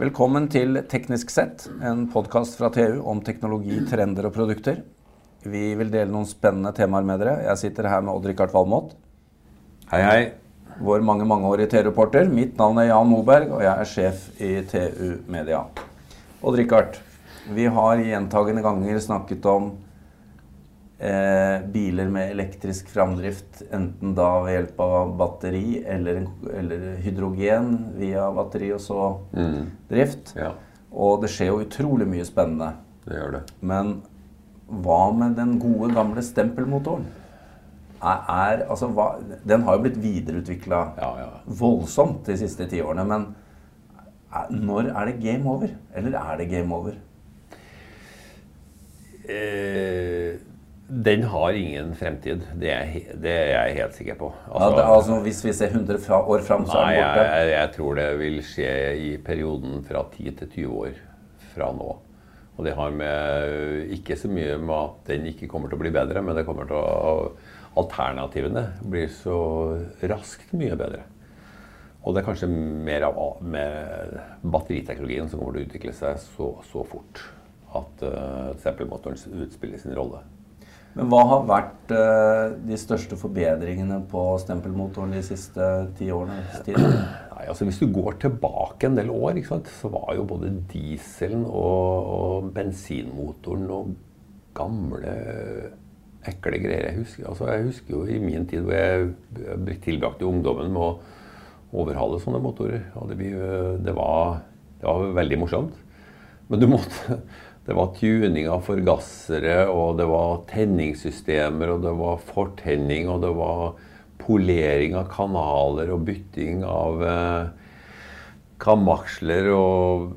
Velkommen til Teknisk sett, en podkast fra TU om teknologi, trender og produkter. Vi vil dele noen spennende temaer med dere. Jeg sitter her med Odd-Rikard Valmot. Hei, hei. Vår mange mangeårige TU-reporter. Mitt navn er Jan Moberg, og jeg er sjef i TU Media. Odd-Rikard, vi har gjentagende ganger snakket om eh, biler med elektrisk framdrift, enten da ved hjelp av batteri eller, eller hydrogen via batteri og så drift. Ja, Og det skjer jo utrolig mye spennende. det gjør det. Men hva med den gode, gamle stempelmotoren? Er, er, altså, hva, den har jo blitt videreutvikla Ja, ja. voldsomt de siste ti årene. Men er, når er det game over? Eller er det game over? Eh, den har ingen fremtid. Det er, det er jeg helt sikker på. Ja, det, altså, hvis vi ser 100 fra, år fram, så er den borte. jeg, jeg tror det vil skje i perioden fra 10 til 20 år fra nå. Og det har med ikke så mye med at den ikke kommer til å bli bedre, men det kommer til å Alternativene blir så raskt mye bedre. Og det er kanskje mer av med batteriteknologien som kommer til å utvikle seg så, så fort at uh, stempelmotoren utspiller sin rolle. Men hva har vært eh, de største forbedringene på stempelmotoren de siste ti årene? Nei, altså Hvis du går tilbake en del år, sant, så var jo både dieselen og, og bensinmotoren noe gamle, ekle greier. Jeg husker, altså jeg husker jo i min tid hvor jeg tilbrakte ungdommen med å overhale sånne motorer. Det, det, var, det var veldig morsomt. Men du måtte Det var tuning av forgassere, og det var tenningssystemer, og det var fortenning, og det var polering av kanaler og bytting av eh, kamaksler og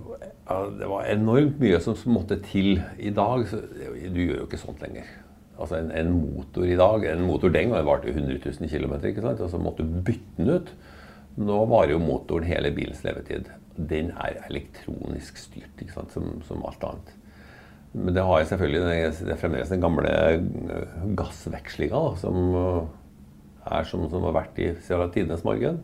ja, Det var enormt mye som måtte til i dag. Så, du gjør jo ikke sånt lenger. Altså en, en motor i dag En motor den gangen varte jo 100 000 km, ikke sant? og så måtte du bytte den ut. Nå varer jo motoren hele bilens levetid. Den er elektronisk styrt, ikke sant? Som, som alt annet. Men det har jeg selvfølgelig det er fremdeles den gamle eh, gassvekslinga som eh, er som, som har vært i siden tidenes morgen.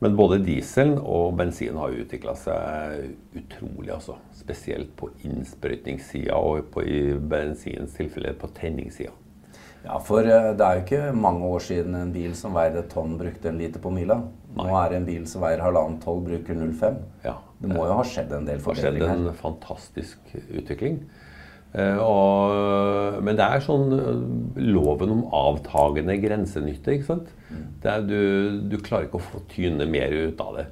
Men både dieselen og bensinen har utvikla seg utrolig. altså. Spesielt på innsprøytningssida og på, i bensinens tilfelle på tenningssida. Ja, for eh, det er jo ikke mange år siden en bil som veier et tonn, brukte en liter på mila. Nå er det en bil som veier halvannet tonn, bruker 0,5. Ja, Det må jo ha skjedd en del Det har skjedd en fantastisk utvikling. Eh, og, men det er sånn eh, loven om avtagende grensenytte. ikke sant? Er, du, du klarer ikke å få tyne mer ut av det.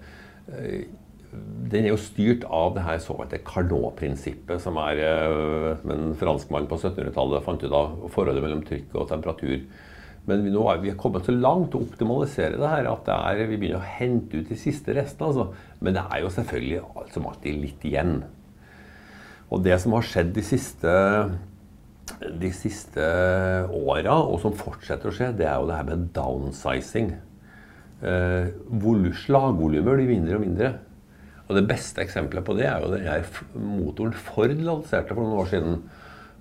Eh, Den er jo styrt av det her såkalte Carnot-prinsippet, som er eh, som en franskmann på 1700-tallet fant ut av forholdet mellom trykk og temperatur. Men vi, nå er vi kommet så langt å optimalisere det her at det er, vi begynner å hente ut de siste restene. Altså. Men det er jo selvfølgelig alt som alltid litt igjen. Og det som har skjedd de siste, de siste åra, og som fortsetter å skje, det er jo det her med downsizing. Eh, slagvolumer blir mindre og mindre. Og det beste eksempelet på det er jo den her motoren Ford lanserte for noen år siden.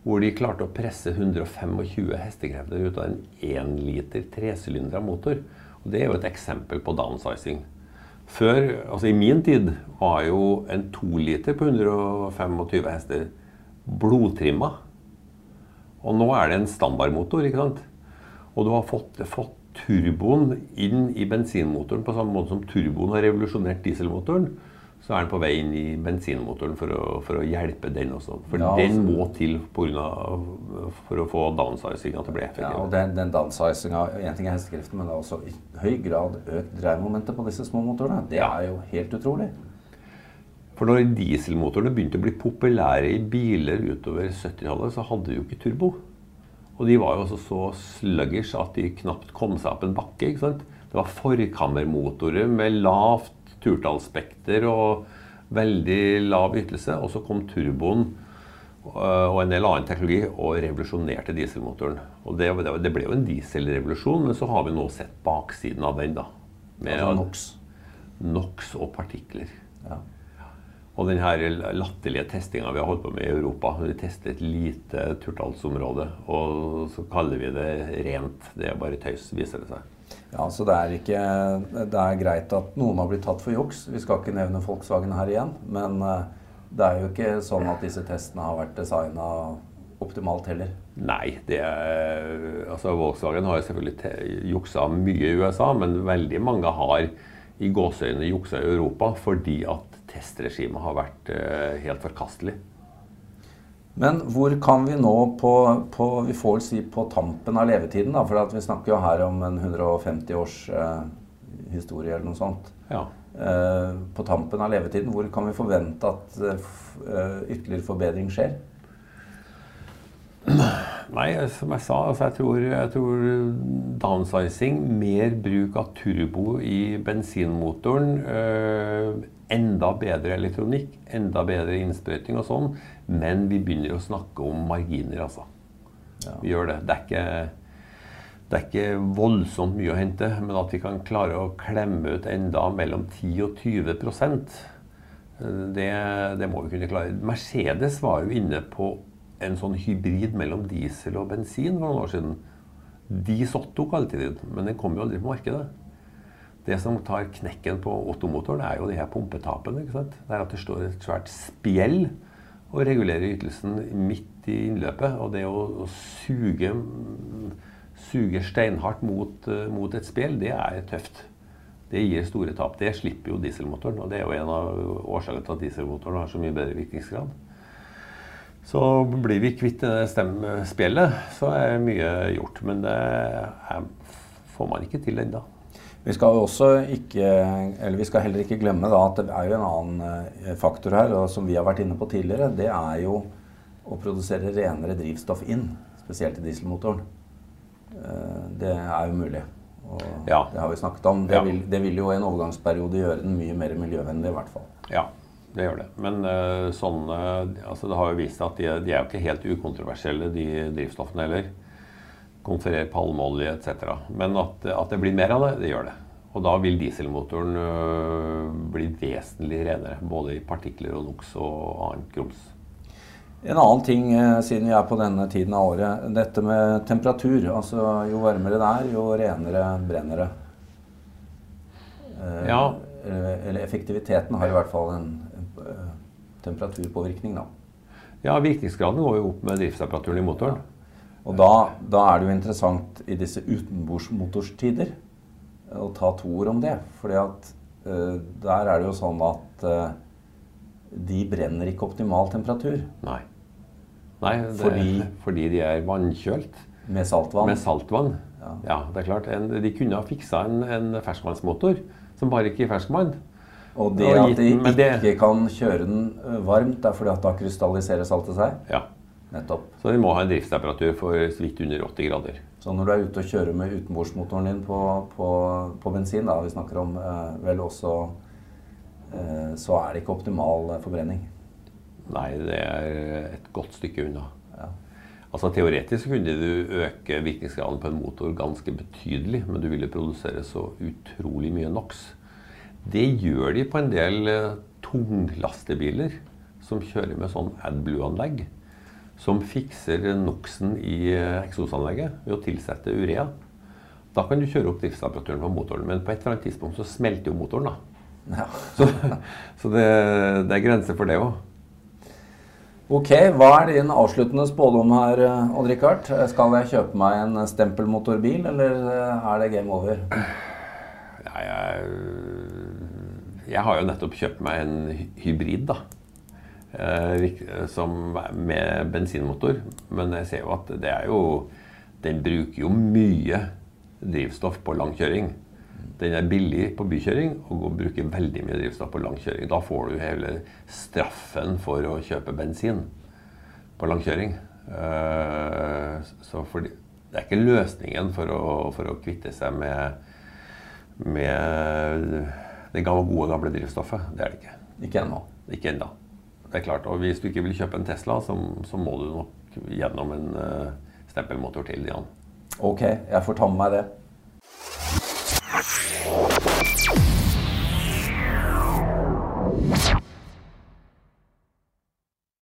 Hvor de klarte å presse 125 hestekrefter ut av en 1 liter tresylindra motor. Og det er jo et eksempel på downsizing. Før, altså I min tid var jo en 2 liter på 125 hester blodtrimma. Og nå er det en standardmotor. ikke sant? Og du har fått, fått turboen inn i bensinmotoren på samme måte som turboen har revolusjonert dieselmotoren. Så er den på vei inn i bensinmotoren for å, for å hjelpe den også. For Ja, den altså- må til på grunn av, for å få downsizinga til å bli effektiv. Ja, og den, den downsizinga En ting er hestekreften, men det er også i høy grad økt dreiemomentet på disse små motorene. Det Ja. er jo helt utrolig. For når dieselmotorene begynte å bli populære i biler utover 70-tallet, så hadde de jo ikke turbo. Og de var jo også så sluggish at de knapt kom seg opp en bakke. ikke sant? Det var forkammermotorer med lavt turtallsspekter og veldig lav ytelse. Og så kom turboen øh, og en del annen teknologi og revolusjonerte dieselmotoren. Og det, det, det ble jo en dieselrevolusjon, men så har vi nå sett baksiden av den. da. Med Altså NOx. NOx og partikler. Ja. Og den her latterlige testinga vi har holdt på med i Europa. Vi tester et lite turtallsområde, og så kaller vi det rent. Det er bare tøys, viser det seg. Ja, så det er, ikke, det er greit at noen har blitt tatt for juks. Vi skal ikke nevne Volkswagen her igjen. Men eh, det er jo ikke sånn at disse testene har vært designa optimalt heller. Nei, det er, altså Volkswagen har selvfølgelig juksa mye i USA, men veldig mange har i gåseøynene juksa i Europa fordi at testregimet har vært uh, helt forkastelig. Men hvor kan vi nå på, på, vi får vel si på tampen av levetiden, da, for vi snakker jo her om en 150 års eh, historie eller noe sånt. Ja. Eh, på tampen av levetiden, hvor kan vi forvente at eh, ytterligere forbedring skjer? Nei, som jeg sa, altså jeg, tror, jeg tror downsizing, mer bruk av turbo i bensinmotoren, øh, enda bedre elektronikk, enda bedre innsprøyting og sånn, men vi begynner å snakke om marginer, altså. Ja. Vi gjør det. Det er, ikke, det er ikke voldsomt mye å hente, men at vi kan klare å klemme ut enda mellom 10 og 20 det, det må vi kunne klare. Mercedes var jo inne på en sånn hybrid mellom diesel og bensin for noen år siden. Disotto kalte de det, men den kom jo aldri på markedet. Det som tar knekken på Otto-motoren, er jo de her pumpetapene. ikke sant? Det er at det står et svært spjell og regulerer ytelsen midt i innløpet. Og det å, suge, suge steinhardt mot, uh, mot et spjell, det er tøft. Det gir store tap. Det slipper jo dieselmotoren. Og det er jo en av årsakene til at dieselmotoren har så mye bedre virkningsgrad. Så blir vi kvitt det spjellet, så er mye gjort. Men det er, får man ikke til ennå. Vi skal også ikke, eller vi skal heller ikke glemme da, at det er jo en annen eh, faktor her, og som vi har vært inne på tidligere. Det er jo å produsere renere drivstoff inn, spesielt i dieselmotoren. Eh, det er jo mulig. Og ja. Det har vi snakket om. Det, ja. vil, det vil jo i en overgangsperiode gjøre den mye mer miljøvennlig, i hvert fall. Ja, det gjør det. Men uh, sånn, uh, altså det har jo vist seg at de, de, er jo ikke helt ukontroversielle, de drivstoffene heller. Konferer palmeolje etc. Men at, at, det blir mer av det, det gjør det. Og da vil dieselmotoren uh, bli vesentlig renere. Både i partikler og NOx og annet grums. En annen ting siden vi er på denne tiden av året, dette med temperatur. Altså jo varmere det er, jo renere brenner det. Ja. Eller effektiviteten har i hvert fall en, Eh, temperaturpåvirkning. Da. Ja, virkningsgraden går jo opp med driftstemperaturen i motoren. Og da, da, er det jo interessant i disse utenbordsmotorstider å ta to ord om det. fordi at uh, der er det jo sånn at uh, de brenner ikke optimal temperatur. Nei. Nei fordi, fordi, de er vannkjølt. Med saltvann. Med saltvann. Ja. ja det er klart. En, de kunne ha fiksa en, en ferskvannsmotor som bare gikk i ferskvann. Og det at de ikke kan kjøre den varmt, er fordi at da krystalliserer saltet seg? Ja. Nettopp. Så de må ha en driftstemperatur for så vidt under 80 grader. Så når du er ute og kjører med utenbordsmotoren din på, på, på bensin, da, vi snakker om eh, vel også eh, Så er det ikke optimal forbrenning? Nei, det er et godt stykke unna. Ja. Altså Teoretisk kunne du øke virkningsgraden på en motor ganske betydelig, men du ville produsere så utrolig mye NOx det gjør de på en del uh, tunglastebiler som kjører med sånn AdBlue-anlegg. Som fikser NOx-en i uh, eksosanlegget ved å tilsette urea. Da kan du kjøre opp driftstemperaturen på motoren, men på et eller annet tidspunkt så smelter jo motoren. da. Ja. så, så det, det, er grenser for det òg. Ok, Hva er din avsluttende spådom her, eh, Odd-Rikard? Skal jeg kjøpe meg en stempelmotorbil, eller er det game over? Ja, jeg jeg har jo nettopp kjøpt meg en hybrid, da. Eh, som med bensinmotor. Men jeg ser jo at det er jo Den bruker jo mye drivstoff på langkjøring. Den er billig på bykjøring og bruker veldig mye drivstoff på langkjøring. Da får du hele straffen for å kjøpe bensin på langkjøring. Så for, det er ikke løsningen for å, for å kvitte seg med, med det gode, gamle drivstoffet. Det er det ikke. Ikke ennå. Ikke ennå. Det er klart. Og hvis du ikke vil kjøpe en Tesla, så, så må du nok gjennom en uh, stempelmotor til. Jan. Ok, jeg får ta med meg det.